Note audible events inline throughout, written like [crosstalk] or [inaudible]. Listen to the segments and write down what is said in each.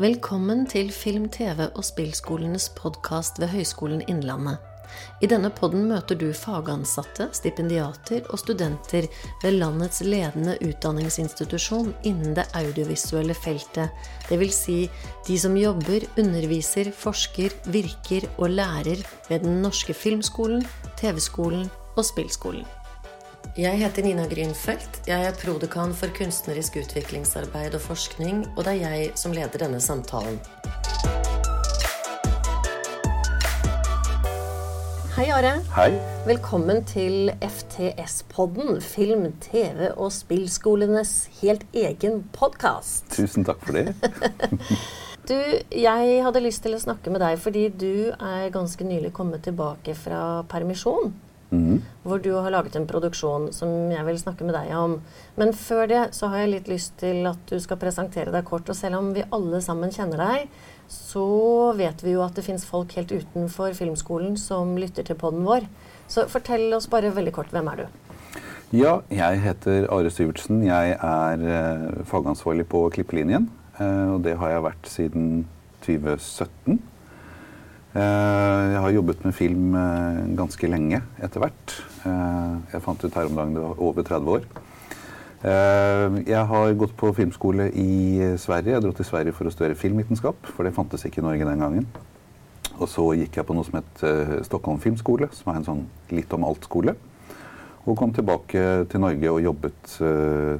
Velkommen til Film-, TV- og spillskolenes podkast ved Høgskolen Innlandet. I denne podden møter du fagansatte, stipendiater og studenter ved landets ledende utdanningsinstitusjon innen det audiovisuelle feltet, dvs. Si de som jobber, underviser, forsker, virker og lærer ved Den norske filmskolen, TV-skolen og spillskolen. Jeg heter Nina Grünfeldt. Jeg er prodekan for kunstnerisk utviklingsarbeid og forskning, og det er jeg som leder denne samtalen. Hei, Are. Hei. Velkommen til FTS-podden, film-, TV- og spillskolenes helt egen podkast. Tusen takk for det. [laughs] Du, jeg hadde lyst til å snakke med deg fordi du er ganske nylig kommet tilbake fra permisjon. Mhm. Hvor du har laget en produksjon som jeg vil snakke med deg om. Men før det så har jeg litt lyst til at du skal presentere deg kort. Og selv om vi alle sammen kjenner deg, så vet vi jo at det fins folk helt utenfor filmskolen som lytter til poden vår. Så fortell oss bare veldig kort. Hvem er du? Ja, jeg heter Are Syvertsen. Jeg er eh, fagansvarlig på Klippelinjen. Eh, og det har jeg vært siden 2017. Eh, jeg har jobbet med film eh, ganske lenge etter hvert. Eh, jeg fant ut her om dagen det var over 30 år. Jeg har gått på filmskole i Sverige. Jeg dro til Sverige for å studere filmvitenskap, for det fantes ikke i Norge den gangen. Og så gikk jeg på noe som het Stockholm filmskole, som er en sånn litt om alt-skole. Og kom tilbake til Norge og jobbet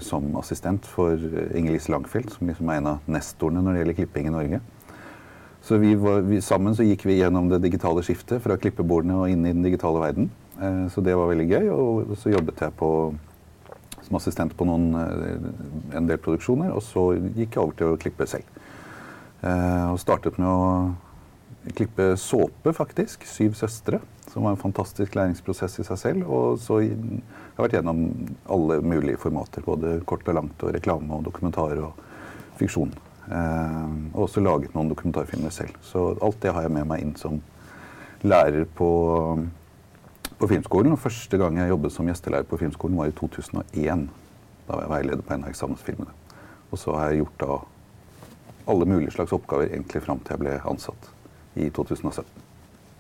som assistent for Inger-Lise Langfeldt, som liksom er en av nestorene når det gjelder klipping i Norge. Så vi var, vi, sammen så gikk vi gjennom det digitale skiftet fra klippebordene og inn i den digitale verden. Eh, så det var veldig gøy. Og så jobbet jeg på, som assistent på noen, eh, en del produksjoner, og så gikk jeg over til å klippe selv. Eh, og startet med å klippe såpe, faktisk. 'Syv søstre', som var en fantastisk læringsprosess i seg selv. Og så har jeg vært gjennom alle mulige formater, både kort og langt, og reklame og dokumentar og fiksjon. Eh, og også laget noen dokumentarfilmer selv. Så alt det har jeg med meg inn som lærer på, på filmskolen. Og første gang jeg jobbet som gjestelærer på filmskolen, var i 2001. Da var jeg veileder på en av eksamensfilmene. Og så har jeg gjort da alle mulige slags oppgaver egentlig fram til jeg ble ansatt i 2017.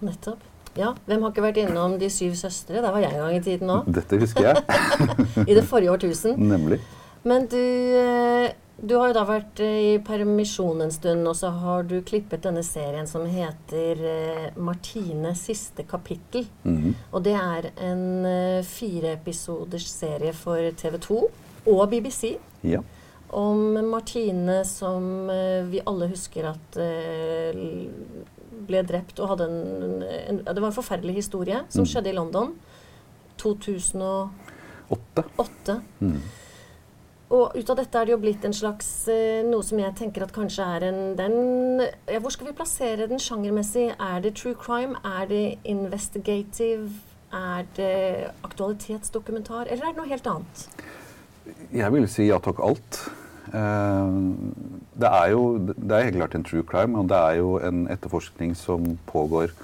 Nettopp. Ja, Hvem har ikke vært innom De syv søstre? Der var jeg en gang i tiden òg. Dette husker jeg. [laughs] I det forrige årtusen. [laughs] Nemlig. Men du, eh, du har jo da vært eh, i permisjon en stund, og så har du klippet denne serien som heter eh, 'Martine siste kapittel'. Mhm. Og det er en eh, fireepisoders serie for TV 2 og BBC. Ja. Om Martine som eh, vi alle husker at ble drept og hadde en, en Det var en forferdelig historie som Mm. skjedde i London 2008. Åtte. Mm. Og ut av dette er det jo blitt en slags eh, noe som jeg tenker at kanskje er en den, ja, Hvor skal vi plassere den sjangermessig? Er det true crime? Er det investigative? Er det aktualitetsdokumentar? Eller er det noe helt annet? Jeg vil si ja takk alt. Eh, Det er jo det er helt klart en true crime, og det er jo en etterforskning som pågår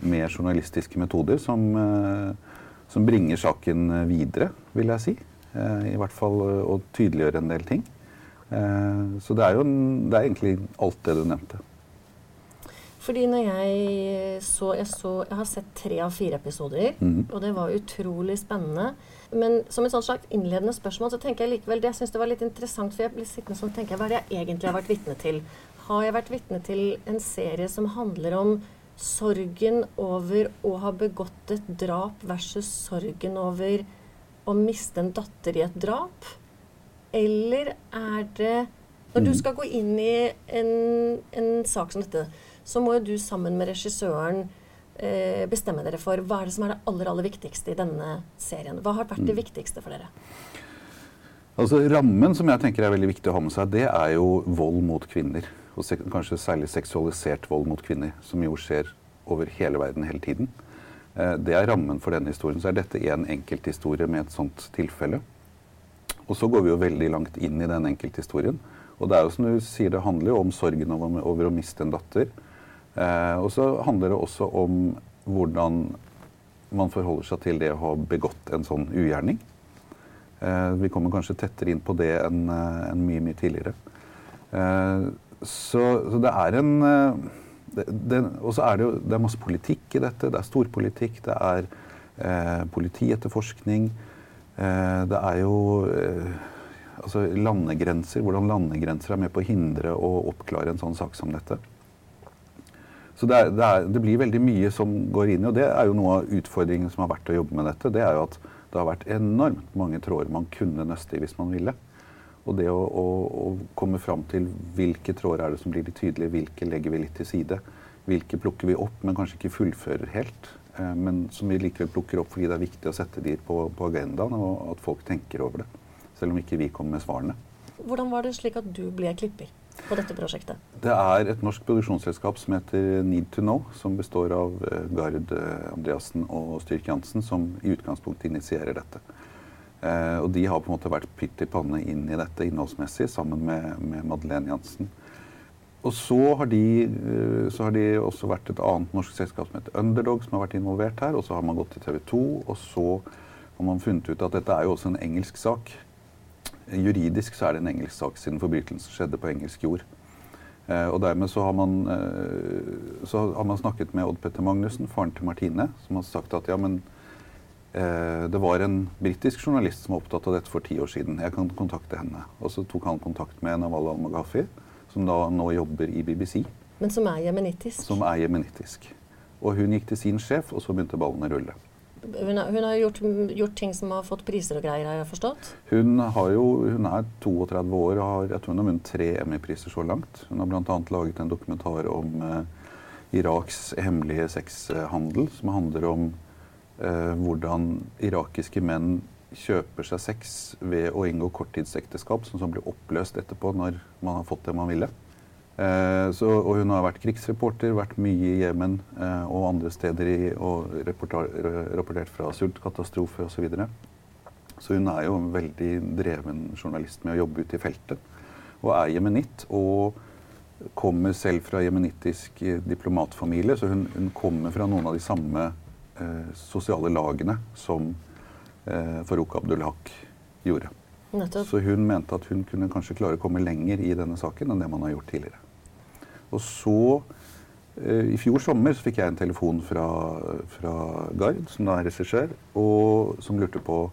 med journalistiske metoder, som, eh, som bringer saken videre, vil jeg si. Eh, I hvert fall eh, å tydeliggjøre en del ting. Eh, Så det er jo det er egentlig alt det du nevnte. Fordi når jeg så Jeg, så, jeg har sett tre av fire episoder, mm. og det var utrolig spennende. Men som et slags innledende spørsmål så tenker jeg likevel det jeg synes det var litt interessant, for jeg blir sittende sånn og tenker hva er det jeg egentlig har vært vitne til? Har jeg vært vitne til en serie som handler om sorgen over å ha begått et drap versus sorgen over å miste en datter i et drap? Eller er det Når du Mhm. skal gå inn i en, en sak som dette, så må jo du sammen med regissøren eh, bestemme dere for hva er det som er det aller, aller viktigste i denne serien. Hva har vært det viktigste for dere? Altså Rammen som jeg tenker er veldig viktig å ha med seg, det er jo vold mot kvinner. Og kanskje særlig seksualisert vold mot kvinner, som jo skjer over hele verden hele tiden. Eh, det er rammen for denne historien. Så er dette en enkelthistorie med et sånt tilfelle. Og så går vi jo veldig langt inn i den enkelthistorien. Og det er jo som du sier, det handler jo om sorgen over, å miste en datter. Eh, og så handler det også om hvordan man forholder seg til det å ha begått en sånn ugjerning. Eh, vi kommer kanskje tettere inn på det enn en mye, mye tidligere. Eh, så, så det er en Og så er det jo det er masse politikk i dette. Det er storpolitikk. Det er eh, politietterforskning. Eh, det er jo eh, altså landegrenser. Hvordan landegrenser er med på å hindre og oppklare en sånn sak som dette. Så det, er, det, er, det, blir veldig mye som går inn i, og det er jo noe av utfordringen som har vært å jobbe med dette. Det er jo at det har vært enormt mange tråder man kunne nøste i hvis man ville. Og det å, å, å komme fram til hvilke tråder er det som blir litt tydelige, hvilke legger vi litt til side. Hvilke plukker vi opp, men kanskje ikke fullfører helt. Eh, men som vi likevel plukker opp fordi det er viktig å sette de på, på agendaen, og at folk tenker over det. Selv om ikke vi kommer med svarene. Hvordan var det slik at du ble klipper på dette prosjektet? Det er et norsk produksjonsselskap som heter Need to Know, som består av eh, Gard eh, Andreassen og Styrk Jansen, som i utgangspunktet initierer dette. Eh, og de har på en måte vært pytt i panne inn i dette innholdsmessig sammen med, med Madeleine Jansen. Og så har, de, eh, så har, de, også vært et annet norsk selskap som heter Underdog, som har vært involvert her. Og så har man gått til TV 2, og så har man funnet ut at dette er jo også en engelsk sak. Juridisk så er det en engelsk sak siden forbrytelsen skjedde på engelsk jord. Eh, og dermed så har, man, så har man snakket med Odd Petter Magnussen, faren til Martine, som har sagt at ja, men det var en britisk journalist som var opptatt av dette for ti år siden. Jeg kan kontakte henne. Og så tok han kontakt med Nawal al-Maghafi, som da nå jobber i BBC. Men som er jemenittisk? Som er jemenittisk. Og hun gikk til sin sjef, og så begynte ballene å rulle. Hun har, hun har gjort, gjort, ting som har fått priser og greier, har jeg forstått? Hun, har jo, hun er 32 år og har jeg tror hun har vunnet tre Emmy-priser så langt. Hun har bl.a. laget en dokumentar om eh, Iraks hemmelige sexhandel, som handler om eh, hvordan irakiske menn kjøper seg sex ved å inngå korttidsekteskap, som så blir oppløst etterpå når man har fått det man ville. Eh, så, og hun har vært krigsreporter, vært mye i Jemen eh, og andre steder i, og rapportert fra sultkatastrofer osv. Så, videre. så hun er jo en veldig dreven journalist med å jobbe ute i feltet. Og er jemenitt. og kommer selv fra jemenittisk diplomatfamilie, så hun, hun kommer fra noen av de samme eh, sosiale lagene som eh, Farouk Abdulhak gjorde. Nettopp. Så hun mente at hun kunne kanskje klare å komme lenger i denne saken enn det man har gjort tidligere. Og så, eh, i fjor sommer, så fikk jeg en telefon fra, fra Gard, som da er regissør, og som lurte på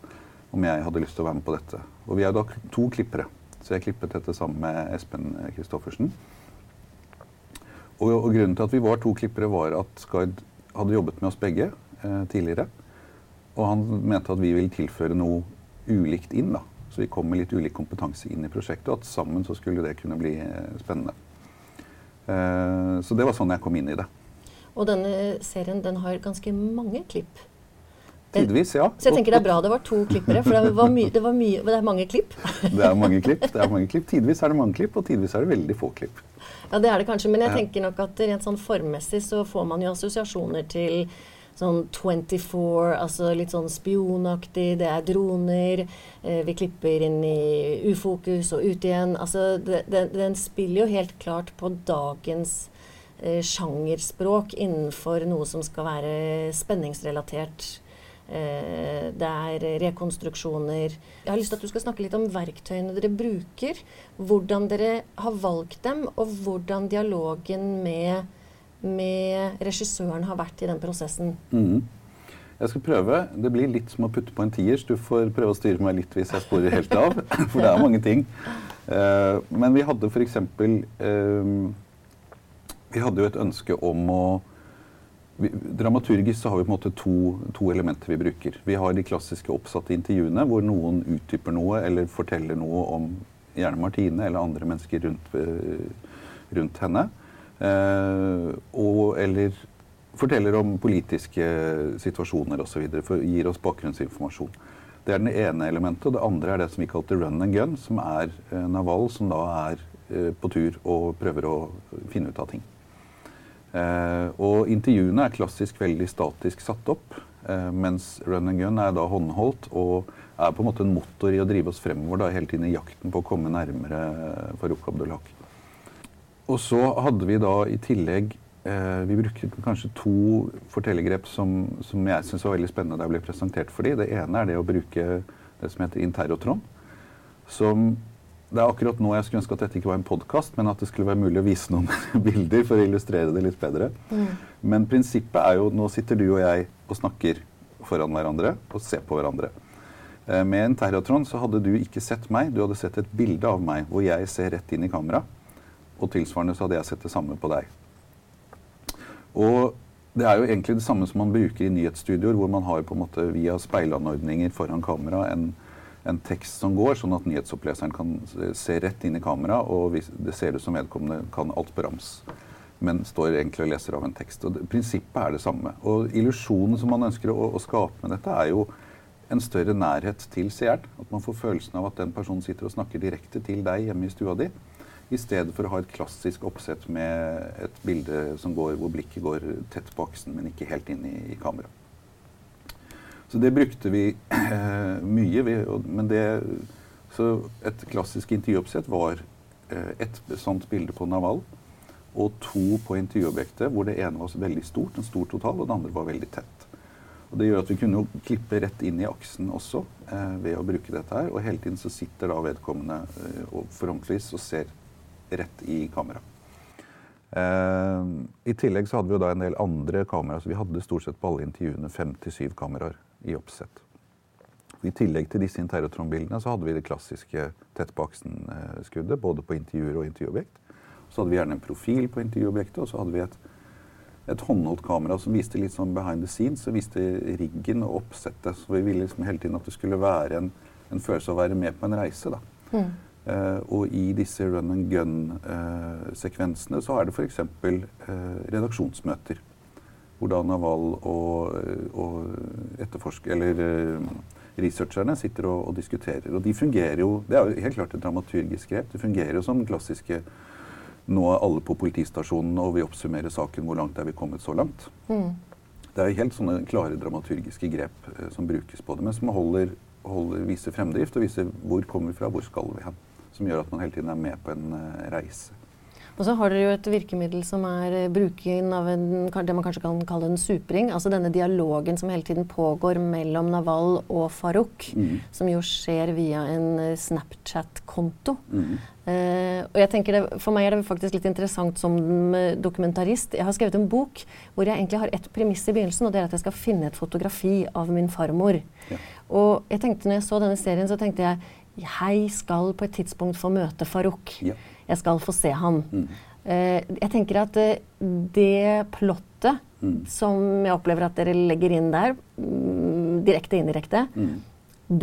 om jeg hadde lyst til å være med på dette. Og vi er da to klippere, så jeg klippet dette sammen med Espen Christoffersen. Og, og, grunnen til at vi var to klippere, var at Gard hadde jobbet med oss begge eh, tidligere. Og han mente at vi ville tilføre noe ulikt inn. da. Så vi kom med litt ulik kompetanse inn i prosjektet, og at sammen så skulle det kunne bli eh, spennende. Eh, så det var sånn jeg kom inn i det. Og denne serien den har ganske mange klipp. Tidvis, ja. Så jeg tenker det er bra det var to klippere, for det, var mye, det, var mye, det er mange klipp. [laughs] det er mange klipp. det er mange klipp. Tidvis er det mange klipp, og tidvis er det veldig få klipp. Ja, det er det kanskje, men jeg tenker nok at rent sånn formmessig så får man jo assosiasjoner til sånn 24, altså litt sånn spionaktig. Det er droner. Eh, vi klipper inn i ufokus og ut igjen. Altså, det, det, den spiller jo helt klart på dagens eh, sjangerspråk innenfor noe som skal være spenningsrelatert. Eh, det er rekonstruksjoner. Jeg har lyst til at du skal snakke litt om verktøyene dere bruker. Hvordan dere har valgt dem, og hvordan dialogen med med regissøren har vært i den prosessen? Mm. Jeg skal prøve. Det blir litt som å putte på en tiers. Du får prøve å styre meg litt hvis jeg sporer helt av. [laughs] For det er mange ting. Uh, men vi hadde f.eks. Uh, vi hadde jo et ønske om å vi, Dramaturgisk så har vi på en måte to, to, elementer vi bruker. Vi har de klassiske oppsatte intervjuene hvor noen utdyper noe eller forteller noe om gjerne Martine eller andre mennesker rundt, uh, rundt henne. Eh, og, eller forteller om politiske situasjoner osv. Gir oss bakgrunnsinformasjon. Det er det ene elementet. Og det andre er det som vi kalte run and gun, som er eh, Naval som da er eh, på tur og prøver å finne ut av ting. Og intervjuene er klassisk veldig statisk satt opp, mens run and gun er da håndholdt og er på en måte en motor i å drive oss fremover da, hele tiden i jakten på å komme nærmere Farouk Abdulhak. Og så hadde vi da i tillegg eh, Vi brukte kanskje to fortellergrep som, som jeg syns var veldig spennende da jeg ble presentert for dem. Det ene er det å bruke det som heter interrotron. Som det er akkurat nå jeg skulle ønske at dette ikke var en podkast, men at det skulle være mulig å vise noen [laughs] bilder for å illustrere det litt bedre. Mm. Men prinsippet er jo Nå sitter du og jeg og snakker foran hverandre og ser på hverandre. Eh, med en Terratron så hadde du ikke sett meg, du hadde sett et bilde av meg hvor jeg ser rett inn i kamera. Og tilsvarende så hadde jeg sett det samme på deg. Og det er jo egentlig det samme som man bruker i nyhetsstudioer, hvor man har på en måte via speilanordninger foran kamera en, en tekst som går, sånn at nyhetsoppleseren kan se rett inn i kamera, og det ser ut som vedkommende kan alt på rams. Men står egentlig og leser av en tekst. Og det, Prinsippet er det samme. Og illusjonen som man ønsker å, å, skape med dette, er jo en større nærhet til seeren. At man får følelsen av at den personen sitter og snakker direkte til deg hjemme i stua di. I stedet for å ha et klassisk oppsett med et bilde som går, hvor blikket går tett på aksen, men ikke helt inn i, i kamera. Så det brukte vi eh, mye. Vi, men det, så et klassisk intervjuoppsett var eh, et sånt bilde på Naval og to på intervjuobjektet, hvor det ene var veldig stort, en stor total, og det andre var veldig tett. Og Det gjør at vi kunne klippe rett inn i aksen også eh, ved å bruke dette her. Og hele tiden så sitter da vedkommende eh, forhåndvis og ser rett i kamera. Eh, I tillegg så hadde vi jo da en del andre kameraer. så Vi hadde stort sett på alle intervjuene fem til syv kameraer i oppsett. I tillegg til disse interrotron-bildene så hadde vi det klassiske tett på aksen-skuddet, både på intervjuer og intervjuobjekt. Så hadde vi gjerne en profil på intervjuobjektet, og så hadde vi et, et håndholdt kamera som viste litt sånn behind the scenes, som viste riggen og oppsettet. Så vi ville liksom hele tiden at det skulle være en, en følelse av å være med på en reise. da. Mm. Uh, og i disse run and gun-sekvensene uh, så er det f.eks. Uh, redaksjonsmøter hvor da Naval og, og etterforsker, eller researcherne sitter og, og, diskuterer. Og de fungerer jo Det er jo helt klart et dramaturgisk grep. Det fungerer jo som klassiske Nå er alle på politistasjonen, og vi oppsummerer saken. Hvor langt er vi kommet så langt? Mm. Det er jo helt sånne klare dramaturgiske grep uh, som brukes på det, men som holder, holder, viser fremdrift og viser hvor kommer vi fra, hvor skal vi hen. Som gjør at man hele tiden er med på en uh, reise. Og så har dere jo et virkemiddel som er eh, bruken av en, det man kanskje kan kalle en supring. Altså denne dialogen som hele tiden pågår mellom Naval og Farouk. Mm. Som jo skjer via en eh, Snapchat-konto. Mm. Uh, og jeg tenker det, For meg er det faktisk litt interessant som dokumentarist. Jeg har skrevet en bok hvor jeg egentlig har ett premiss i begynnelsen, og det er at jeg skal finne et fotografi av min farmor. Ja. Og jeg tenkte når jeg så denne serien, så tenkte jeg jeg skal på et tidspunkt få møte Farouk. Ja jeg skal få se han. Mm. Uh, jeg tenker at uh, det plottet mm. som jeg opplever at dere legger inn der, um, direkte og indirekte, mm.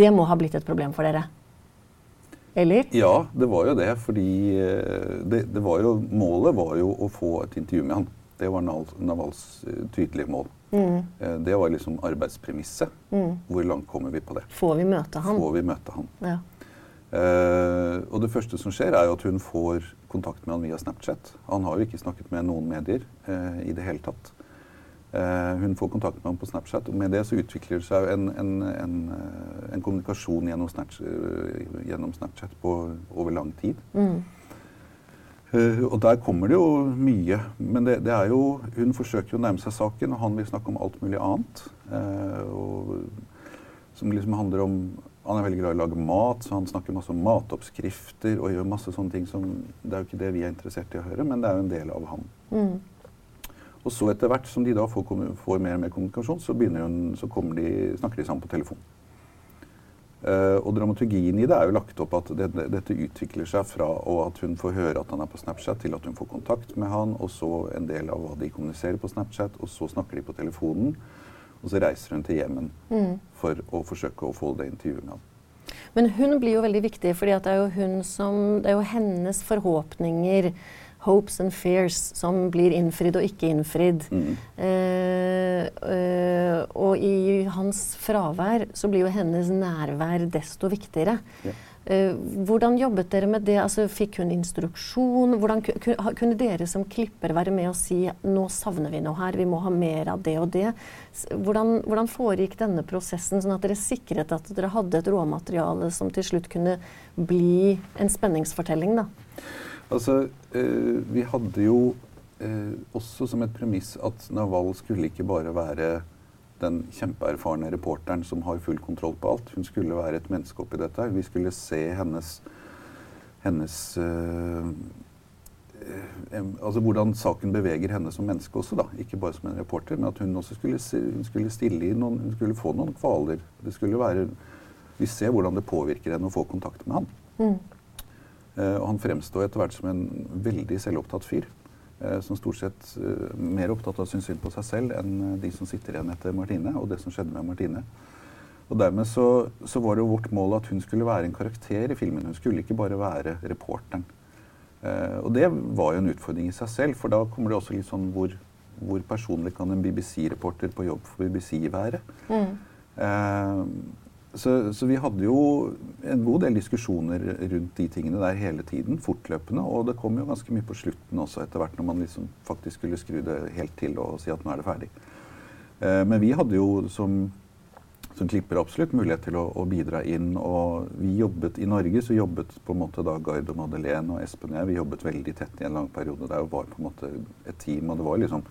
det må ha blitt et problem for dere. Eller? Ja, det var jo det. Fordi uh, det, det var jo, målet var jo å få et intervju med han. Det var Navals tydelige mål. Mm. Det var liksom arbeidspremisset. Mm. Hvor langt kommer vi på det? Får vi møte han? Får vi møte han. Ja. Uh, og det første som skjer, er jo at hun får kontakt med han via Snapchat. Han har jo ikke snakket med noen medier uh, i det hele tatt. Uh, hun får kontakt med ham på Snapchat, og med det så utvikler det seg en, en, en, en kommunikasjon gjennom, Snapchat, gjennom Snapchat på, over lang tid. Mm. og der kommer det jo mye. Men det, det, er jo Hun forsøker jo å nærme seg saken, og han vil snakke om alt mulig annet. Og, som liksom handler om han er veldig glad i å lage mat, så han snakker masse om matoppskrifter og gjør masse sånne ting som Det er jo ikke det vi er interessert i å høre, men det er jo en del av han. Mm. Og så etter hvert som de da får, får, mer og mer kommunikasjon, så, hun, så de, snakker de sammen på telefon. Uh, og dramaturgien i det er jo lagt opp at det, det, dette utvikler seg fra at hun får høre at han er på Snapchat, til at hun får kontakt med han, og så en del av hva de kommuniserer på Snapchat, og så snakker de på telefonen. Og så reiser hun til Jemen mm. for å forsøke å få det intervjuet med ham. Men hun blir jo veldig viktig, for det Det er jo hennes forhåpninger, hopes and fears, som blir innfridd og ikke innfridd. Mm. Eh, eh, og i hans fravær så blir jo hennes nærvær desto viktigere. Yeah. Uh, hvordan jobbet dere med det? Altså, fikk hun instruksjon? Hvordan Kunne dere som klipper være med og si nå savner vi noe her, vi må ha mer av det og det? Hvordan, hvordan foregikk denne prosessen, sånn at dere sikret at dere hadde et råmateriale som til slutt kunne bli en spenningsfortelling? da? Altså, øh, vi hadde jo øh, også som et premiss at Naval skulle ikke bare være den kjempeerfarne reporteren som har full kontroll på alt. Hun skulle være et menneske oppi dette. Vi skulle se hennes, hennes øh, altså Hvordan saken beveger henne som menneske også, da. Ikke bare som en reporter, men at hun også skulle, hun skulle stille i noen Hun skulle få noen kvaler. Det skulle være Vi ser hvordan det påvirker henne å få kontakt med han. Mm. Uh, og han fremstår etter hvert som en veldig selvopptatt fyr. Uh, som stort sett er mer opptatt av å synes synd på seg selv enn de som sitter igjen etter Martine, og det som skjedde med Martine. Og dermed så, så var det jo vårt mål at hun skulle være en karakter i filmen. Hun skulle ikke bare være reporteren. Eh, og det var jo en utfordring i seg selv, for da kommer det også litt sånn hvor, hvor personlig kan en BBC-reporter på jobb for BBC være? Mm. Uh, så, så, vi hadde jo en god del diskusjoner rundt de tingene der hele tiden, fortløpende. Og det kom jo ganske mye på slutten også, etter hvert når man liksom faktisk skulle skru det helt til og si at nå er det ferdig. Eh, men vi hadde jo som som klipper absolutt mulighet til å, å, bidra inn. Og vi jobbet i Norge, så jobbet på en måte da Gard og Madeleine og Espen og jeg vi jobbet veldig tett i en lang periode der og var på en måte et team. og det var liksom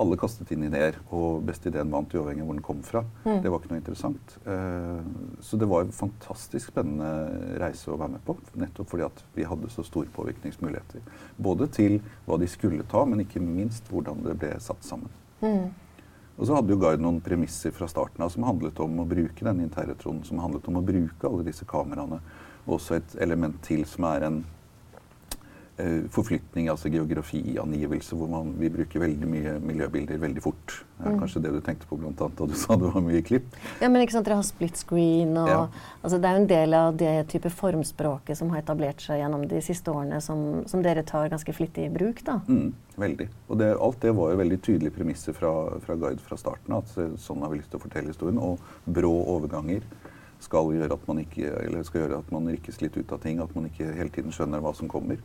alle kastet inn ideer, og beste ideen vant uavhengig av hvor den kom fra. Mm. Det var ikke noe interessant. Uh, så det var en fantastisk spennende reise å være med på. Nettopp fordi at vi hadde så store påvirkningsmuligheter. Både til hva de skulle ta, men ikke minst hvordan det ble satt sammen. Mm. Og så hadde jo Gard noen premisser fra starten av som handlet om å bruke denne interretronen, som handlet om å bruke alle disse kameraene. Også et element til som er en forflytning, altså geografiangivelse, hvor man, vi bruker veldig mye miljøbilder veldig fort. Det er mm. kanskje det du tenkte på blant annet da du [laughs] sa det var mye klipp? Ja, men ikke sant, dere har split screen, og ja. altså, det er jo en del av det type formspråket som har etablert seg gjennom de siste årene, som, som dere tar ganske flittig i bruk, da. Mm, veldig. Og det, alt det var jo veldig tydelige premisser fra, fra Guide fra starten av, at sånn har vi lyst til å fortelle historien. Og brå overganger skal gjøre at man ikke, eller skal gjøre at man rykkes litt ut av ting, at man ikke hele tiden skjønner hva som kommer.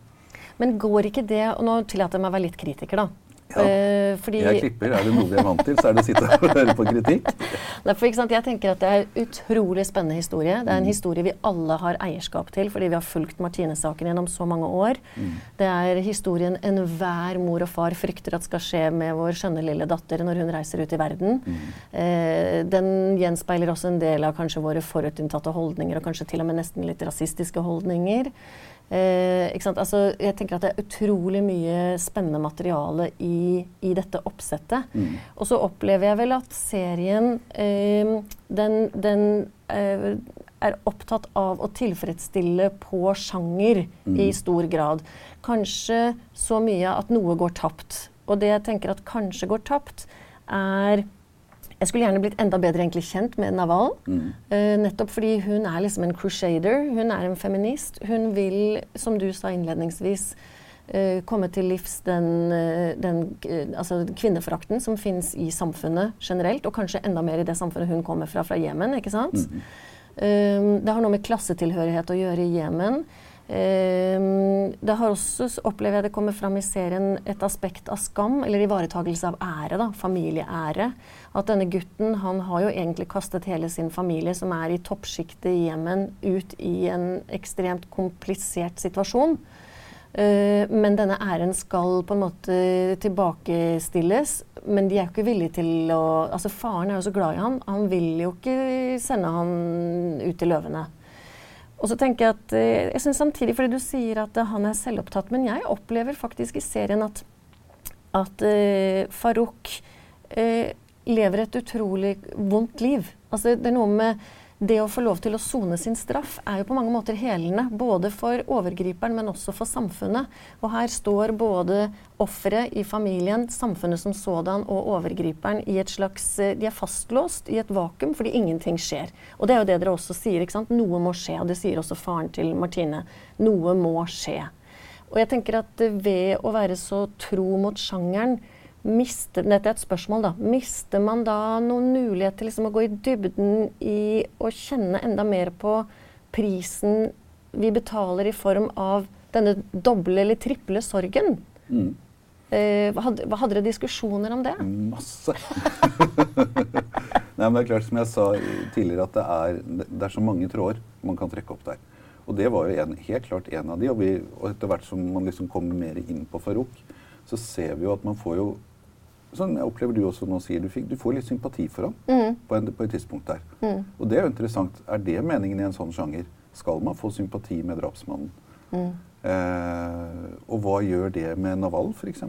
Men går ikke det Og nå tillater jeg meg å være litt kritiker, da. Ja. Uh, fordi, jeg klipper. Er det noe vi er vant til, så er det å sitte og høre på kritikk. [laughs] Nei, for, jeg tenker at Det er en utrolig spennende historie. Det er en mm. historie vi alle har eierskap til fordi vi har fulgt Martine-saken gjennom så mange år. Mm. Det er historien enhver mor og far frykter at skal skje med vår skjønne lille datter når hun reiser ut i verden. Mm. Eh, den gjenspeiler også en del av kanskje våre forutinntatte holdninger og kanskje til og med nesten litt rasistiske holdninger. Eh, altså, jeg tenker at det er utrolig mye spennende materiale i, i dette oppsettet. Mm. Og så opplever jeg vel at serien eh, den, den eh, er opptatt av å tilfredsstille på sjanger mm. i stor grad. Kanskje så mye at noe går tapt. Og det jeg tenker at kanskje går tapt, er jeg skulle gjerne blitt enda bedre egentlig kjent med Naval. Mm. Uh, nettopp fordi hun er liksom en crusader. Hun er en feminist. Hun vil, som du sa innledningsvis, uh, komme til livs den, uh, den altså kvinneforakten som fins i samfunnet generelt, og kanskje enda mer i det samfunnet hun kommer fra, fra Jemen. ikke sant? Mm. det har noe med klassetilhørighet å gjøre i Jemen. Um, det har også, opplever jeg det kommer fram i serien, et aspekt av skam, eller ivaretagelse av ære. da, Familieære. At denne gutten han har jo egentlig kastet hele sin familie, som er i toppsjiktet i Jemen, ut i en ekstremt komplisert situasjon. Uh, men denne æren skal på en måte tilbakestilles. Men de er jo ikke villige til å Altså Faren er jo så glad i han. Han vil jo ikke sende han ut til løvene. Og så tenker Jeg at, eh, jeg synes samtidig, fordi du sier at han er selvopptatt, men jeg opplever faktisk i serien at, at uh, Farouk uh, lever et utrolig vondt liv. Altså, det er noe med det å få lov til å sone sin straff er jo på mange måter helende. Både for overgriperen, men også for samfunnet. Og her står både offeret i familien, samfunnet som sådan og overgriperen i et slags eh, De er fastlåst i et vakuum fordi ingenting skjer. Og det er jo det dere også sier. ikke sant? Noe må skje. Og det sier også faren til Martine. Noe må skje. Og jeg tenker at ved å være så tro mot sjangeren Mister, dette er et spørsmål, da. Mister man da noen mulighet til liksom å gå i dybden i å kjenne enda mer på prisen vi betaler i form av denne doble eller triple sorgen? Mm. Eh, hadde, hadde dere diskusjoner om det? Masse. [laughs] Nei, men det er klart, som jeg sa tidligere, at det er, det er så mange tråder man kan trekke opp der. Og det var jo en, helt klart en av de. Og, vi, og etter hvert som man liksom kommer mer inn på Farouk, så ser vi jo at man får jo sånn jeg opplever du også nå sier, du, fikk, du får litt sympati for ham mm. på, en, på, et tidspunkt der. Mm. Og det er jo interessant. Er det meningen i en sånn sjanger? Skal man få sympati med drapsmannen? Mm. Eh, og hva gjør det med Naval f.eks.?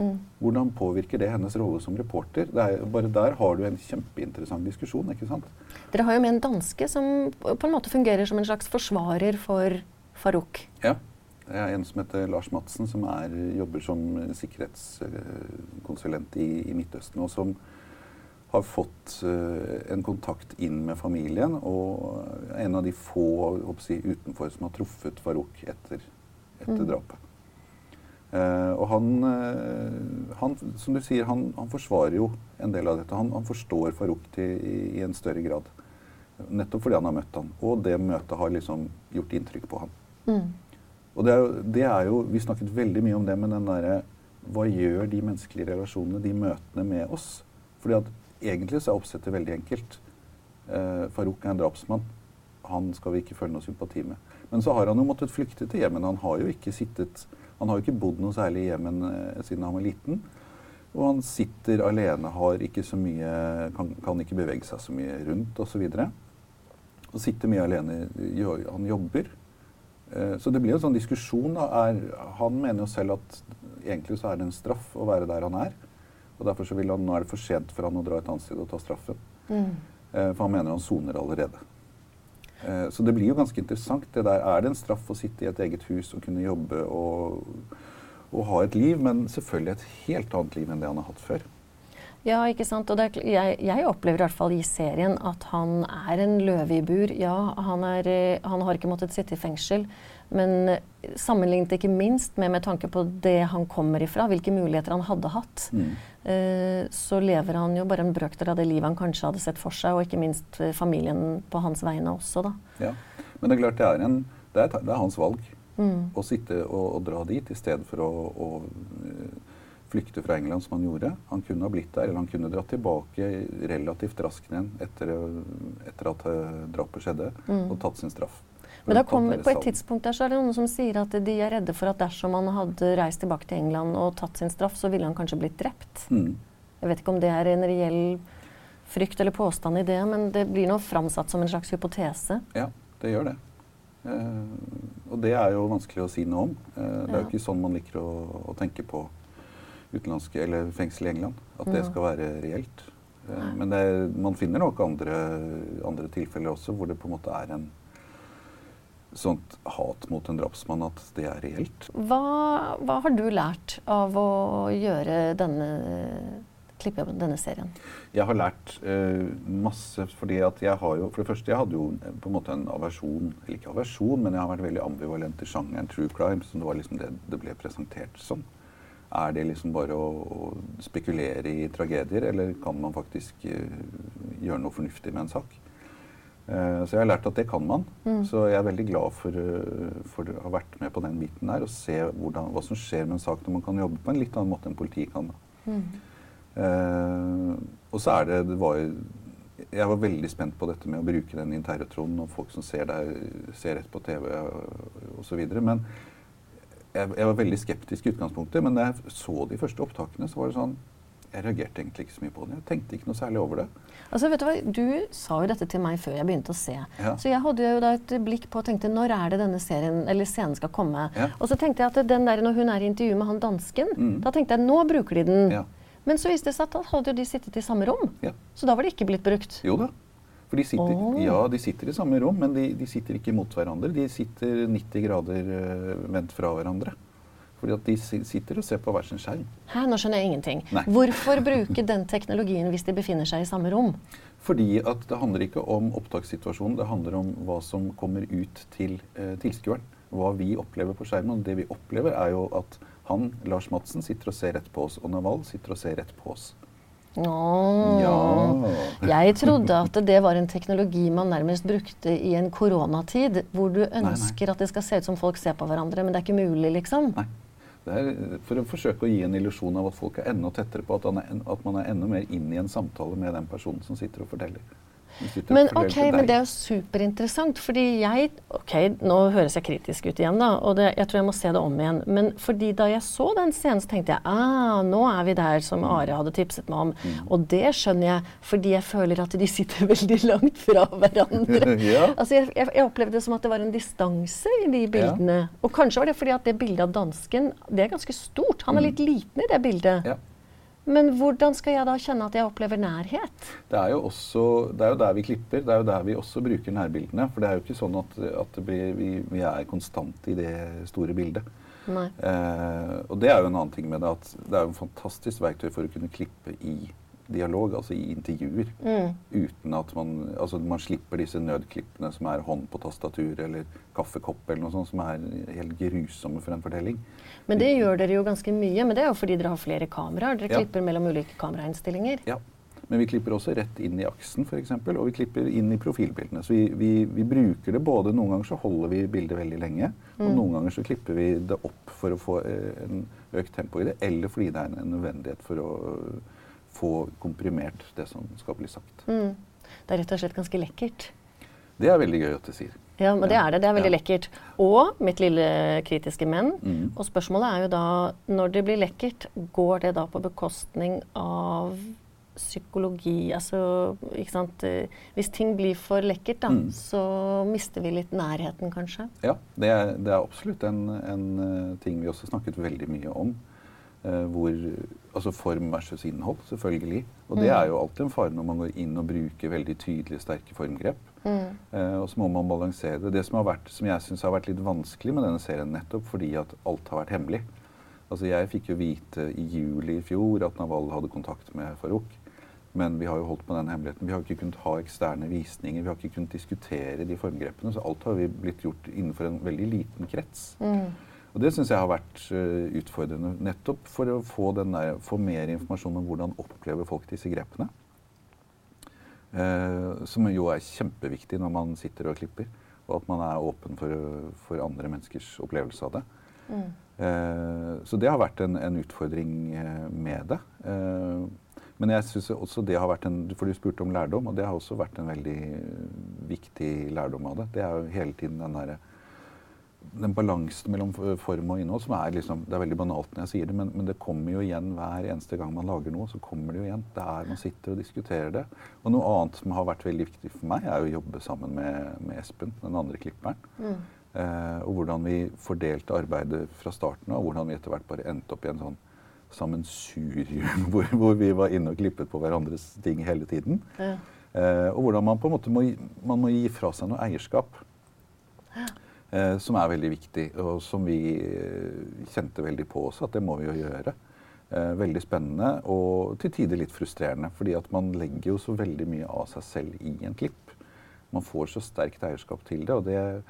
Mm. Hvordan påvirker det hennes rolle som reporter? Er, bare der har du en kjempeinteressant diskusjon. ikke sant? Dere har jo med en danske som på en måte fungerer som en slags forsvarer for Farouk. Ja. Det er en som heter Lars Madsen, som er, jobber som sikkerhetskonsulent i, i Midtøsten. og som har fått uh, en kontakt inn med familien, og er en av de få si, utenfor som har truffet Farouk etter, etter mm. drapet. Uh, og han, uh, han, som du sier, han, han, forsvarer jo en del av dette. Han, han forstår Farouk i, i, en større grad. Nettopp fordi han har møtt han. Og det møtet har liksom gjort inntrykk på han. Mm. Og det er, jo, det er, jo, Vi snakket veldig mye om det, men den derre Hva gjør de menneskelige relasjonene, de møtene med oss? Fordi at egentlig så er oppsettet veldig enkelt. Eh, Farouk er en drapsmann. Han skal vi ikke føle noe sympati med. Men så har han jo måttet flykte til Jemen. Han har jo ikke sittet Han har jo ikke bodd noe særlig i Jemen eh, siden han var liten. Og han sitter alene, har ikke så mye Kan, kan ikke bevege seg så mye rundt osv. Og, så og sitter mye alene. Han jobber. Eh, så det blir en sånn diskusjon. Da. Er, han mener jo selv at egentlig så er det en straff å være der han er. Og derfor så vil han, Nå er det for sent for han å dra et annet sted og ta straffen. Mm. Eh, for han mener han soner allerede. Eh, så det blir jo ganske interessant. det der. Er det en straff å sitte i et eget hus og kunne jobbe og, og ha et liv, men selvfølgelig et helt annet liv enn det han har hatt før? Ja, ikke sant. Og er, jeg, jeg, opplever i hvert fall i serien at han er en løve i bur. Ja, han, er, eh, han har ikke måttet sitte i fengsel. Men sammenlignet ikke minst med, med tanke på det han kommer ifra, hvilke muligheter han hadde hatt, mm. eh, så lever han jo bare en brøkdel av det livet han kanskje hadde sett for seg, og ikke minst eh, familien på hans vegne også, da. Ja, Men det er klart det er, en, det er, det er hans valg mm. å sitte og, og, dra dit i stedet for å, å eh, flykte fra England som han gjorde. Han kunne ha blitt der, eller han kunne dratt tilbake relativt raskt igjen etter, etter at uh, drapet skjedde, mm. og tatt sin straff. Men kom, på et tidspunkt der så er det noen som sier at de er redde for at dersom han hadde reist tilbake til England og tatt sin straff, så ville han kanskje blitt drept. Mm. Jeg vet ikke om det er en reell frykt eller påstand i det, men det blir nå framsatt som en slags hypotese. Ja, det gjør det. Eh, og det er jo vanskelig å si noe om. Eh, det er jo ikke sånn man liker å, å tenke på utenlandske, eller fengsel i England. At det skal være reelt. Eh, men det, man finner nok andre, andre tilfeller også hvor det på en måte er en sånt hat mot en drapsmann at det er reelt. Hva, hva har du lært av å gjøre denne klippejobben, denne serien? Jeg har lært uh, masse. fordi at jeg har jo, For det første, jeg hadde jo på en måte en aversjon Eller ikke aversjon, men jeg har vært veldig ambivalent i sjangeren true crime, som det var liksom det det ble presentert som. Er det liksom bare å, å spekulere i tragedier, eller kan man faktisk uh, gjøre noe fornuftig med en sak? Eh, så jeg har lært at det kan man. Mm. Så jeg er veldig glad for, eh, for, å ha vært med på den biten der og se hvordan, hva som skjer med en sak når man kan jobbe på en litt annen måte enn politiet kan. Mm. Uh, og så er det, det var, Jeg var veldig spent på dette med å bruke den internetronen og folk som ser deg, ser rett på TV osv. Men jeg, jeg, var veldig skeptisk i utgangspunktet. Men da jeg så de første opptakene, så var det sånn jeg reagerte egentlig ikke så mye på det. Jeg tenkte ikke noe særlig over det. Altså, vet Du hva? Du sa jo dette til meg før jeg begynte å se. Ja. Så jeg hadde jo da et blikk på og tenkte når er det denne serien, eller scenen skal komme? Ja. Og så tenkte jeg at den der når hun er i intervju med han dansken, mm. da tenkte jeg nå bruker de den. Ja. Men så viste det seg at da hadde jo de sittet i samme rom. Så da var det ikke blitt brukt. Jo da. For de sitter, oh. ja, de sitter i samme rom, men de, de sitter ikke mot hverandre. De sitter 90 grader uh, vendt fra hverandre. Fordi at de sitter og ser på hver sin skjerm. Hæ, nå skjønner jeg ingenting. Nei. Hvorfor bruke den teknologien hvis de befinner seg i samme rom? Fordi at det handler ikke om opptakssituasjonen, det handler om hva som kommer ut til eh, tilskueren. Hva vi opplever på skjermen. Og det vi opplever, er jo at han, Lars Madsen, sitter og ser rett på oss, og Naval sitter og ser rett på oss. Oh. Ja. Jeg trodde at det var en teknologi man nærmest brukte i en koronatid, hvor du ønsker nei, nei. at det skal se ut som folk ser på hverandre, men det er ikke mulig, liksom. Nei. Det er for å forsøke å gi en illusjon av at folk er enda tettere på, at, er, at man er enda mer inn i en samtale med den personen som sitter og forteller. Men fordel ok, men det er jo superinteressant, fordi jeg Ok, nå høres jeg kritisk ut igjen, da, og det, jeg tror jeg må se det om igjen. Men fordi da jeg så den scenen, så tenkte jeg ah, nå er vi der som Are hadde tipset meg om. Mm. Og det skjønner jeg, fordi jeg føler at de sitter [laughs] veldig langt fra hverandre. [laughs] Ja. Altså, jeg, jeg, jeg opplevde det som at det var en distanse i de bildene. Og kanskje var det fordi at det bildet av dansken, det er ganske stort. Han er litt liten i det bildet. Mm. Ja. Men hvordan skal jeg da kjenne at jeg opplever nærhet? Det er, jo også, det er jo der vi klipper. Det er jo der vi også bruker nærbildene. For det er jo ikke sånn at, at det blir, vi, vi er konstante i det store bildet. Eh, og det er jo en annen ting med det at det er jo en fantastisk verktøy for å kunne klippe i dialog, altså i intervjuer. Mm. Uten at man Altså man slipper disse nødklippene som er hånd på tastatur eller kaffekopp eller noe sånt, som er helt grusomme for en fortelling. Men det gjør dere jo ganske mye, men det er jo fordi dere har flere kameraer. Dere Ja. klipper mellom ulike kamerainnstillinger. Ja. Men vi klipper også rett inn i aksen, f.eks. Og vi klipper inn i profilbildene. Så vi, vi, vi bruker det både Noen ganger så holder vi bildet veldig lenge, og Mm. noen ganger så klipper vi det opp for å få eh, en økt tempo i det, eller fordi det er en nødvendighet for å få komprimert det som skal bli sagt. Mm. Det er rett og slett ganske lekkert. Det er veldig gøy at du sier. Ja, men det er det. Det er veldig Ja. lekkert. Og mitt lille kritiske men. Mm. Og spørsmålet er jo da, når det blir lekkert, går det da på bekostning av psykologi? Altså, ikke sant. Hvis ting blir for lekkert, da, Mm. så mister vi litt nærheten, kanskje. Ja, det er, det er absolutt en, en eh, ting vi også snakket veldig mye om. Eh, hvor, altså form versus innhold, selvfølgelig. Og det Mm. er jo alltid en fare når man går inn og bruker veldig tydelige, sterke formgrep. Mm. Eh, og så må man balansere det. Det som, har vært, som jeg syns har vært litt vanskelig med denne serien, nettopp fordi at alt har vært hemmelig. Altså Jeg fikk jo vite i juli i fjor at Naval hadde kontakt med Farouk. Men vi har jo holdt på den hemmeligheten. Vi har ikke kunnet ha eksterne visninger. Vi har ikke kunnet diskutere de formgrepene. Så alt har vi blitt gjort innenfor en veldig liten krets. Mm. Og det syns jeg har vært eh, utfordrende, nettopp for å få, den der, få mer informasjon om hvordan opplever folk disse grepene. Eh, som jo er kjempeviktig når man sitter og klipper. Og at man er åpen for, for andre menneskers opplevelse av det. Mm. Eh, så det har vært en, en utfordring eh, med det. Eh, men jeg synes også det har vært en For du spurte om lærdom, og det har også vært en veldig viktig lærdom av det. Det er jo hele tiden den derre den balansen mellom form og innhold som er liksom Det er veldig banalt når jeg sier det, men, men det kommer jo igjen hver eneste gang man lager noe. så kommer Det jo igjen. Det er man sitter og diskuterer det. Og noe annet som har vært veldig viktig for meg, er å jobbe sammen med, med Espen, den andre klipperen. Mm. Eh, og hvordan vi fordelte arbeidet fra starten av, og hvordan vi etter hvert bare endte opp i en sånn sammensurium [laughs] hvor, hvor vi var inne og klippet på hverandres ting hele tiden. Ja. Eh, og hvordan man på en måte må, man må gi fra seg noe eierskap. Eh, som er veldig viktig, og som vi eh, kjente veldig på også, at det må vi jo gjøre. Eh, veldig spennende og til tider litt frustrerende. fordi at man legger jo så veldig mye av seg selv i en klipp. Man får så sterkt eierskap til det, og det,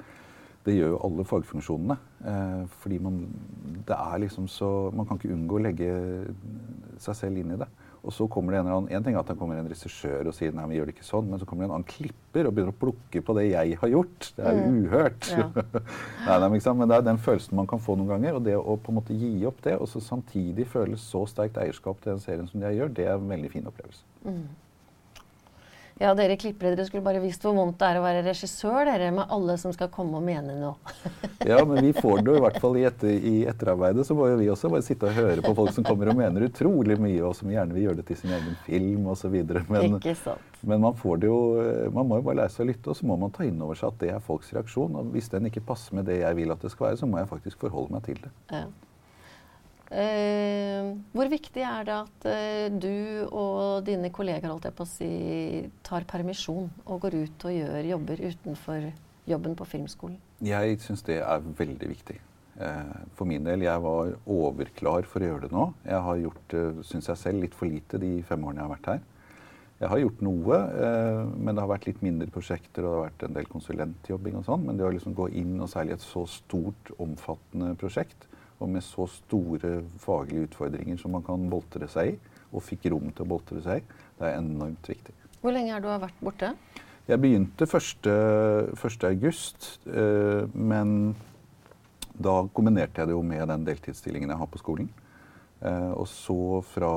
det gjør jo alle fagfunksjonene. Fordi man, det er liksom så Man kan ikke unngå å legge seg selv inn i det. Og så kommer det en, eller annen, en ting er at det kommer en regissør og sier nei, vi gjør det ikke sånn, men så kommer det en annen klipper og begynner å plukke på det jeg har gjort. Det er jo Mm. uhørt. Ja. [laughs] nei, nei? Men det er den følelsen man kan få noen ganger. Og det å på en måte gi opp det, og så samtidig føle så sterkt eierskap til den serien som jeg gjør, det er en veldig fin opplevelse. Mm. Ja, dere klippere, dere skulle bare visst hvor vondt det er å være regissør, dere, med alle som skal komme og mene noe. [laughs] Ja, men vi får det jo i hvert fall i, etter, i etterarbeidet. Så må jo vi også bare sitte og høre på folk som kommer og mener utrolig mye, og som gjerne vil gjøre det til sin egen film osv. Men, Ikke sant. men man får det jo Man må jo bare lære seg å lytte, og så må man ta inn over seg at det er folks reaksjon. Og hvis den ikke passer med det jeg vil at det skal være, så må jeg faktisk forholde meg til det. Ja. Eh, hvor viktig er det at eh, du og dine kollegaer holdt jeg på å si, tar permisjon og går ut og gjør jobber utenfor jobben på filmskolen? Jeg syns det er veldig viktig. Eh, For min del, jeg var overklar for å gjøre det nå. Jeg har gjort, syns jeg selv, litt for lite de fem årene jeg har vært her. Jeg har gjort noe, men det har vært litt mindre prosjekter og det har vært en del konsulentjobbing og sånn. Men det å liksom gå inn, og særlig et så stort, omfattende prosjekt, og med så store faglige utfordringer som man kan boltre seg i, og fikk rom til å boltre seg i, det er enormt viktig. Hvor lenge har du vært borte? Jeg begynte 1. 1. august, eh, men da kombinerte jeg det jo med den deltidsstillingen jeg har på skolen. Eh, og så fra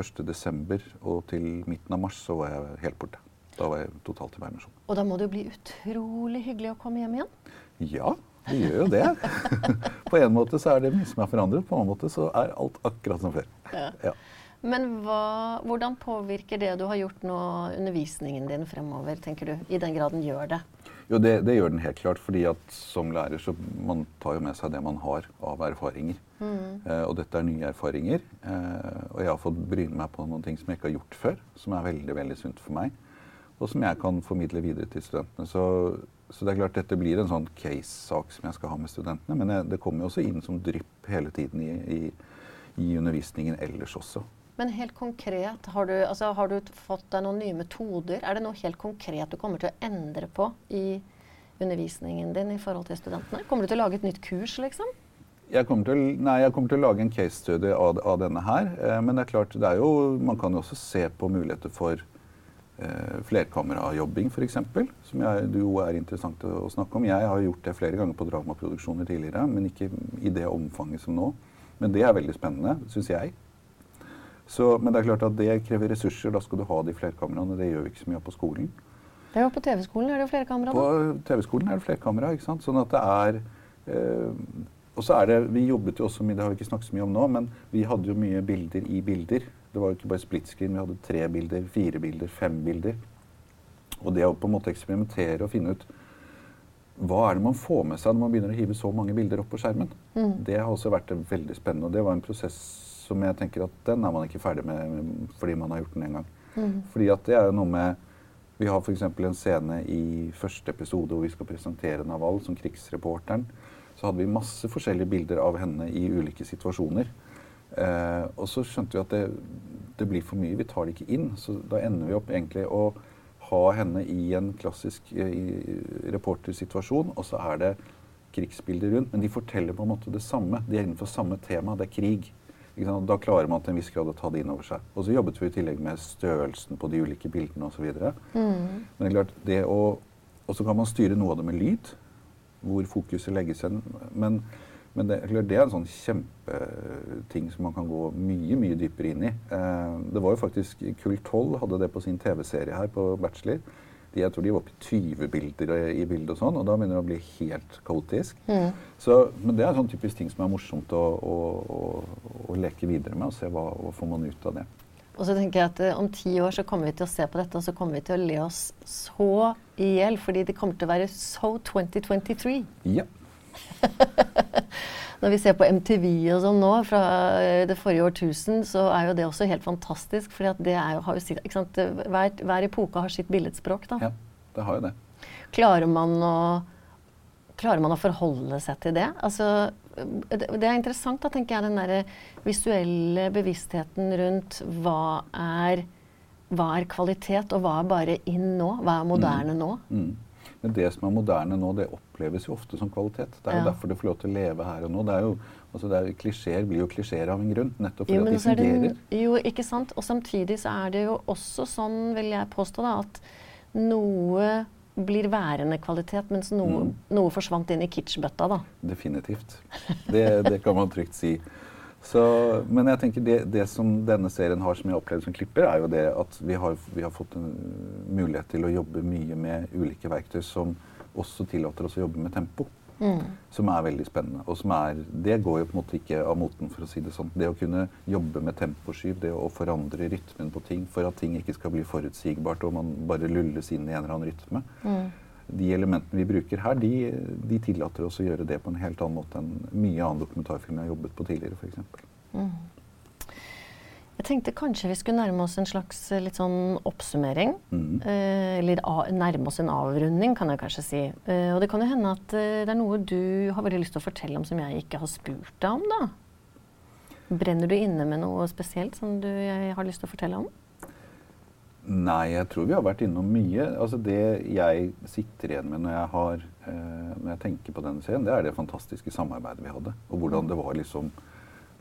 1. desember og til midten av mars så var jeg helt borte. Da var jeg totalt i permisjon. Og da må det jo bli utrolig hyggelig å komme hjem igjen? Ja, det gjør jo det. [laughs] på en måte så er det mye som er forandret, på en annen måte så er alt akkurat som før. Ja. Ja. Men hva, hvordan påvirker det du har gjort nå, undervisningen din fremover, tenker du? I den grad den gjør det? Jo, det, det gjør den helt klart. fordi at som lærer så man tar jo med seg det man har av erfaringer. Eh, og dette er nye erfaringer. Eh, og jeg har fått bryne meg på noen ting som jeg ikke har gjort før. Som er veldig veldig sunt for meg. Og som jeg kan formidle videre til studentene. Så, så det er klart dette blir en sånn case-sak som jeg skal ha med studentene. Men jeg, det kommer jo også inn som drypp hele tiden i, i, i undervisningen ellers også. Men helt konkret, har du, altså, har du fått deg noen nye metoder? Er det noe helt konkret du kommer til å endre på i undervisningen din i forhold til studentene? Kommer du til å lage et nytt kurs, liksom? Jeg kommer, til, nei, jeg kommer til å lage en case study av, av denne her. Eh, men det er klart, det er jo, man kan jo også se på muligheter for eh, flerkamerajobbing f.eks. Som jeg, jo er interessant å, å snakke om. Jeg har gjort det flere ganger på dramaproduksjoner tidligere, men ikke i det omfanget som nå. Men det er veldig spennende, syns jeg. Så, men det er klart at det krever ressurser. Da skal du ha de flerkameraene. Det gjør vi ikke så mye av på skolen. Det jo På TV-skolen er det jo flerkamera. På. TV-skolen er det flerkamera. ikke sant? Sånn at det er eh, Og så er det Vi jobbet jo også mye, det har vi ikke snakket så mye om nå, men vi hadde jo mye bilder i bilder. Det var jo ikke bare split screen. Vi hadde tre bilder, fire bilder, fem bilder. Og det å på en måte eksperimentere og finne ut hva er det man får med seg når man begynner å hive så mange bilder opp på skjermen, det har også vært veldig spennende. Og det var en prosess som jeg tenker at den er man ikke ferdig med fordi man har gjort den en gang. Fordi at det er jo noe med Vi har f.eks. en scene i første episode hvor vi skal presentere Naval som krigsreporteren. Så hadde vi masse forskjellige bilder av henne i ulike situasjoner. Eh, og så skjønte vi at det, det blir for mye. Vi tar det ikke inn. Så da ender vi opp egentlig å ha henne i en klassisk eh, reportersituasjon, og så er det krigsbilder rundt. Men de forteller på en måte det samme. De er innenfor samme tema. Det er krig. Da klarer man til en viss grad å ta det inn over seg. Og så jobbet vi i tillegg med størrelsen på de ulike bildene osv. Men det er klart, det å Og så kan man styre noe av det med lyd. Hvor fokuset legges hen. Men, men det, det er en sånn kjempeting som man kan gå mye mye dypere inn i. Eh, det var jo faktisk Kull 12 hadde det på sin TV-serie her på Bachelor. De, jeg tror de var oppe i 20 bilder i bildet og sånn, og da begynner det å bli helt kaotisk. Så, men det er sånn typisk ting som er morsomt å, å, å, å leke videre med, og se hva, hva får man ut av det. Og så tenker jeg at eh, om ti år så kommer vi til å se på dette, og så kommer vi til å le oss så i hjel, fordi det kommer til å være so 2023. Ja. [laughs] Når vi ser på MTV og sånn nå fra eh, det forrige årtusen, så er jo det også helt fantastisk. For er? Hver, hver epoke har sitt billedspråk. da. ja, det har jo det. Klarer man å Klarer man å forholde seg til det? Altså, det, det er interessant, da, tenker jeg, den der visuelle bevisstheten rundt hva er, hva er kvalitet, og hva er bare inn nå? Hva er moderne nå? Mm. Men det som er moderne nå, det oppleves jo ofte som kvalitet. Det er jo Ja. derfor du får lov til å leve her og nå. Det er jo, altså det er, Klisjeer blir jo klisjeer av en grunn, nettopp fordi Jo, de er det, fungerer. jo, ikke sant? Og samtidig så er det jo også sånn, vil jeg påstå, da, at noe blir værende kvalitet, mens noe, Mm. noe forsvant inn i kitschbøtta, da. Definitivt. Det, det kan man trygt si. Så, men jeg tenker det, det som denne serien har som jeg opplevde som klipper, er jo det at vi har, vi har fått en mulighet til å jobbe mye med ulike verktøy som også tillater oss å jobbe med tempo. Som er veldig spennende. Og som er, det går jo på en måte ikke av moten, for å si det sånn. Det å kunne jobbe med temposkyv, det å forandre rytmen på ting for at ting ikke skal bli forutsigbart og man bare lulles inn i en eller annen rytme. De elementene vi bruker her, de, de tillater oss å gjøre det på en helt annen måte enn mye annen dokumentarfilm jeg har jobbet på tidligere, f.eks. Jeg tenkte kanskje vi skulle nærme oss en slags eh, litt sånn oppsummering. Mm. Eh, eller a nærme oss en avrunding, kan jeg kanskje si. Eh, og det kan jo hende at eh, det er noe du har veldig lyst til å fortelle om som jeg ikke har spurt deg om, da. Brenner du inne med noe spesielt som du jeg har lyst til å fortelle om? Nei, jeg tror vi har vært innom mye. Altså Det jeg sitter igjen med når jeg, har, eh, når jeg tenker på denne serien, det er det fantastiske samarbeidet vi hadde. Og hvordan det var liksom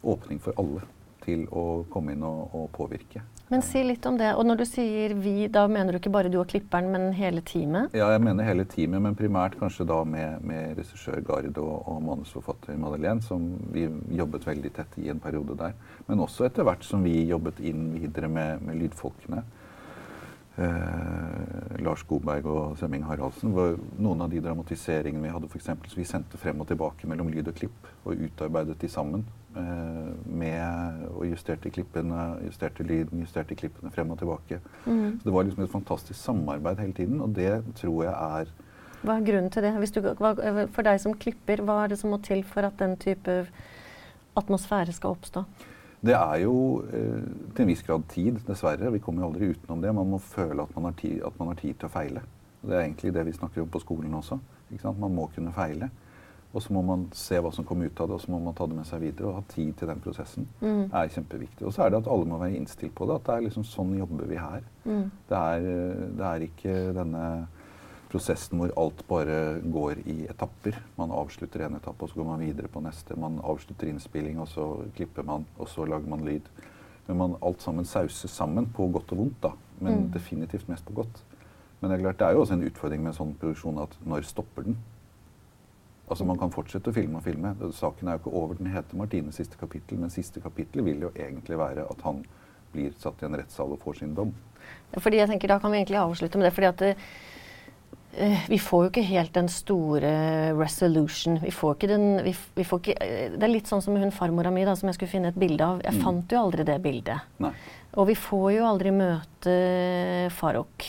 åpning for alle til å komme inn og, og påvirke. Men si litt om det. Og når du sier vi, da mener du ikke bare du og klipperen, men hele teamet? Ja, jeg mener hele teamet, men primært kanskje da med, med regissør Gard og, og manusforfatter Madeleine, som vi jobbet veldig tett i en periode der. Men også etter hvert som vi jobbet inn videre med, med lydfolkene. Eh, Lars Godberg og Sømming Haraldsen. Var noen av de dramatiseringene vi hadde, for eksempel, så vi sendte frem og tilbake mellom lyd og klipp. Og utarbeidet de sammen. Eh, med, og justerte klippene, justerte lyden, justerte klippene frem og tilbake. Mm. Så det var liksom et fantastisk samarbeid hele tiden, og det tror jeg er Hva er grunnen til det? Du, hva, for deg som klipper, hva er det som må til for at den type atmosfære skal oppstå? Det er jo eh, til en viss grad tid, dessverre. Vi kommer jo aldri utenom det. Man må føle at man har tid, man har tid til å feile. Det er egentlig det vi snakker om på skolen også. Man må kunne feile. Og så må man se hva som kommer ut av det, og så må man ta det med seg videre. Og ha tid til den prosessen Mm. er kjempeviktig. Og så er det at alle må være innstilt på det. At det er liksom sånn jobber vi her. Mm. Det, er, eh, det er ikke denne prosessen hvor alt bare går i etapper. Man avslutter en etappe, og så går man videre på neste. Man avslutter innspilling, og så klipper man, og så lager man lyd. Men man, alt sammen sauses sammen, på godt og vondt, da. Men Mm. definitivt mest på godt. Men det er klart, det er jo også en utfordring med en sånn produksjon at når stopper den? Altså Man kan fortsette å filme og filme. Saken er jo ikke over. Den heter 'Martines siste kapittel', men siste kapittel vil jo egentlig være at han blir satt i en rettssal og får sin dom. Fordi jeg tenker Da kan vi egentlig avslutte med det. fordi at det, eh, vi får jo ikke helt den store resolution. Vi får ikke den vi, vi får ikke, eh, Det er litt sånn som hun farmora mi da, som jeg skulle finne et bilde av. Jeg Mm. fant jo aldri det bildet. Nei. Og vi får jo aldri møte Farouk.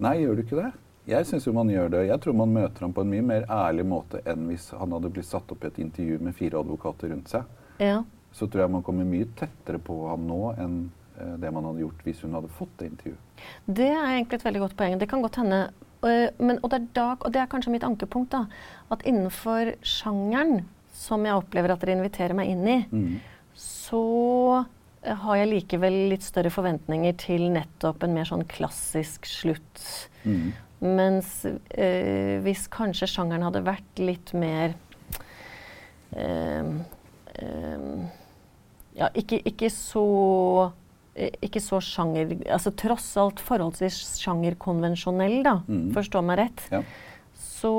Nei, gjør du ikke det? Jeg syns jo man gjør det. Jeg tror man møter ham på en mye mer ærlig måte enn hvis han hadde blitt satt opp i et intervju med fire advokater rundt seg. Ja. Så tror jeg man kommer mye tettere på ham nå enn eh, det man hadde gjort hvis hun hadde fått det intervjuet. Det er egentlig et veldig godt poeng. Det kan godt hende. Øh, Men, og, det er da, og det er kanskje mitt ankepunkt. da, At innenfor sjangeren som jeg opplever at dere inviterer meg inn i, Mm. så øh, har jeg likevel litt større forventninger til nettopp en mer sånn klassisk slutt. Mm. Mens øh, hvis kanskje sjangeren hadde vært litt mer øh, øh, Ja, ikke, ikke så eh, ikke så sjanger altså Tross alt forholdsvis sjangerkonvensjonell, da. Mm. Forstå meg rett. Ja. Så,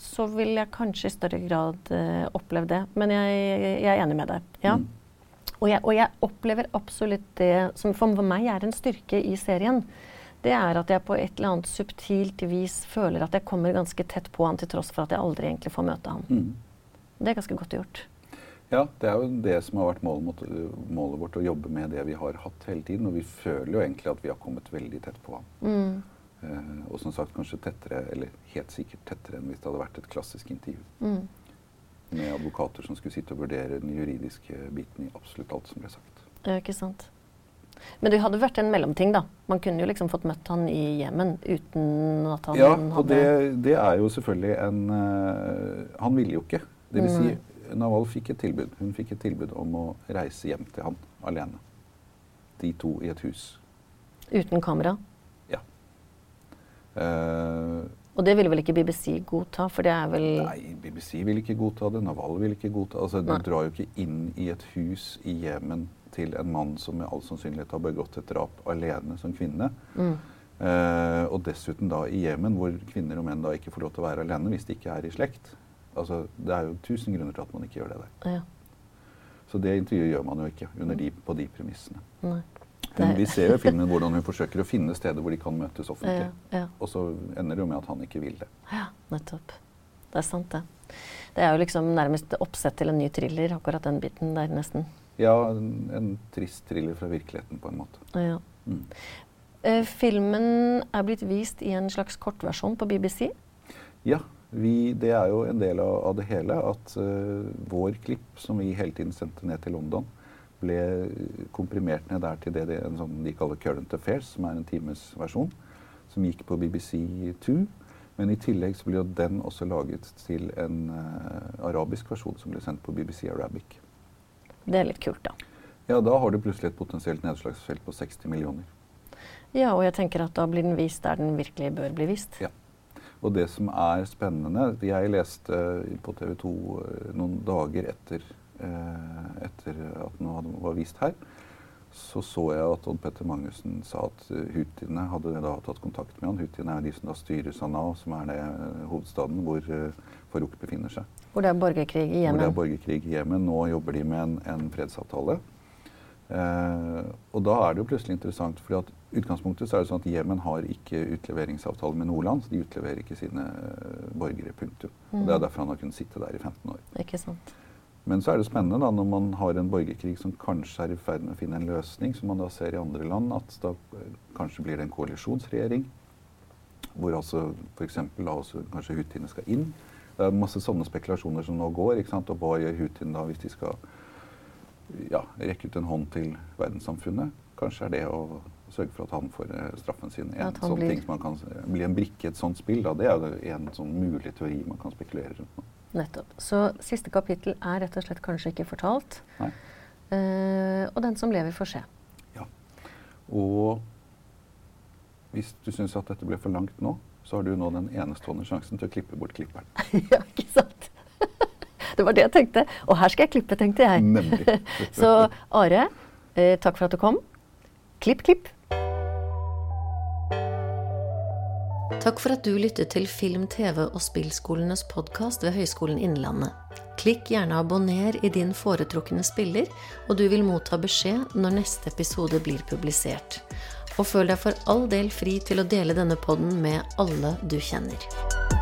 så vil jeg kanskje i større grad uh, oppleve det. Men jeg, jeg er enig med deg. Ja. Mm. Og, jeg, og jeg opplever absolutt det som for meg er en styrke i serien. Det er at jeg på et eller annet subtilt vis føler at jeg kommer ganske tett på han til tross for at jeg aldri egentlig får møte han. Mm. Det er ganske godt gjort. Ja, det er jo det som har vært målet, mot, målet vårt, å jobbe med det vi har hatt hele tiden. Og vi føler jo egentlig at vi har kommet veldig tett på ham. Mm. Eh, og som sagt kanskje tettere, eller helt sikkert tettere enn hvis det hadde vært et klassisk intervju. Mm. Med advokater som skulle sitte og vurdere den juridiske biten i absolutt alt som ble sagt. Ja, ikke sant. Men det hadde vært en mellomting, da. Man kunne jo liksom fått møtt han i Jemen uten at han Ja, hadde og det, det er jo selvfølgelig en uh, Han ville jo ikke. Det vil si, Naval fikk et tilbud. Hun fikk et tilbud om å reise hjem til han alene. De to i et hus. Uten kamera. Ja. Uh, Og det ville vel ikke BBC godta, for det er vel nei, BBC vil ikke godta det. Naval vil ikke godta altså, Du Nei. drar jo ikke inn i et hus i Jemen til en mann som med all sannsynlighet har begått et drap alene som kvinne. mm. Eh, og dessuten da i Jemen, hvor kvinner og menn da ikke får lov til å være alene hvis de ikke er i slekt. Altså, det er jo tusen grunner til at man ikke gjør det der. Ja. Så det intervjuet gjør man jo ikke under de, på de premissene. Nei. Det- vi ser jo i [laughs] filmen hvordan hun forsøker å finne steder hvor de kan møtes offentlig. Ja, ja. Og så ender det jo med at han ikke vil det. ja, nettopp. Det er sant, det. Det er jo liksom nærmest oppsett til en ny thriller, akkurat den biten der, nesten. Ja, en, en trist thriller fra virkeligheten på en måte. Ja. Mm. Uh, filmen er blitt vist i en slags kortversjon på BBC. Ja, vi, det er jo en del av, av det hele at uh, vår klipp, som vi hele tiden sendte ned til London, ble komprimert ned der til det, det en sånn de kaller Current Affairs, som er en times versjon, som gikk på BBC2. Men i tillegg så ble jo den også laget til en uh, arabisk versjon som ble sendt på BBC Arabic. Det er litt kult, da. Ja, da har du plutselig et potensielt nedslagsfelt på 60 millioner. Ja, og jeg tenker at da blir den vist der den virkelig bør bli vist. Ja. Og det som er spennende Jeg leste på TV 2 noen dager etter, eh, etter at den var vist her. Så så jeg at Odd Petter Magnussen sa at eh, hutiene hadde da tatt kontakt med han. Hutiene er de som da styrer Sanaa, som er det eh, hovedstaden hvor eh, Farouk befinner seg. Hvor det er borgerkrig i Hvor det er borgerkrig i Jemen. Nå jobber de med en, en fredsavtale. Eh, og da er det jo plutselig interessant, for at utgangspunktet så er det sånn at Jemen har ikke utleveringsavtale med noe land. Så de utleverer ikke sine eh, borgere, punktum. Og Det er derfor han har kunnet sitte der i 15 år. Ikke sant. Men så er det spennende da, når man har en borgerkrig som kanskje er i ferd med å finne en løsning, som man da ser i andre land, at da eh, kanskje blir det en koalisjonsregjering. Hvor altså f.eks. kanskje hutiene skal inn. Det er masse sånne spekulasjoner som nå går. ikke sant? Og hva gjør hutiene da hvis de skal ja, rekke ut en hånd til verdenssamfunnet? Kanskje er det å sørge for at han får eh, straffen sin. En sånn blir- ting som man kan bli en brikke i et sånt spill. Da. Det er en sånn mulig teori man kan spekulere rundt nå. Nettopp. Så siste kapittel er rett og slett kanskje ikke fortalt. Eh, og den som lever, får se. Ja. Og hvis du syns at dette ble for langt nå, så har du nå den enestående sjansen til å klippe bort klipperen. [laughs] ja, ikke sant? Det var det jeg tenkte. Og her skal jeg klippe, tenkte jeg. Nemlig. [laughs] Så Are, eh, takk for at du kom. Klipp, klipp. Takk for at du lyttet til Film, TV og spillskolenes podkast ved Høgskolen Innlandet. Klikk gjerne abonner i din foretrukne spiller, og du vil motta beskjed når neste episode blir publisert. Og føl deg for all del fri til å dele denne podden med alle du kjenner.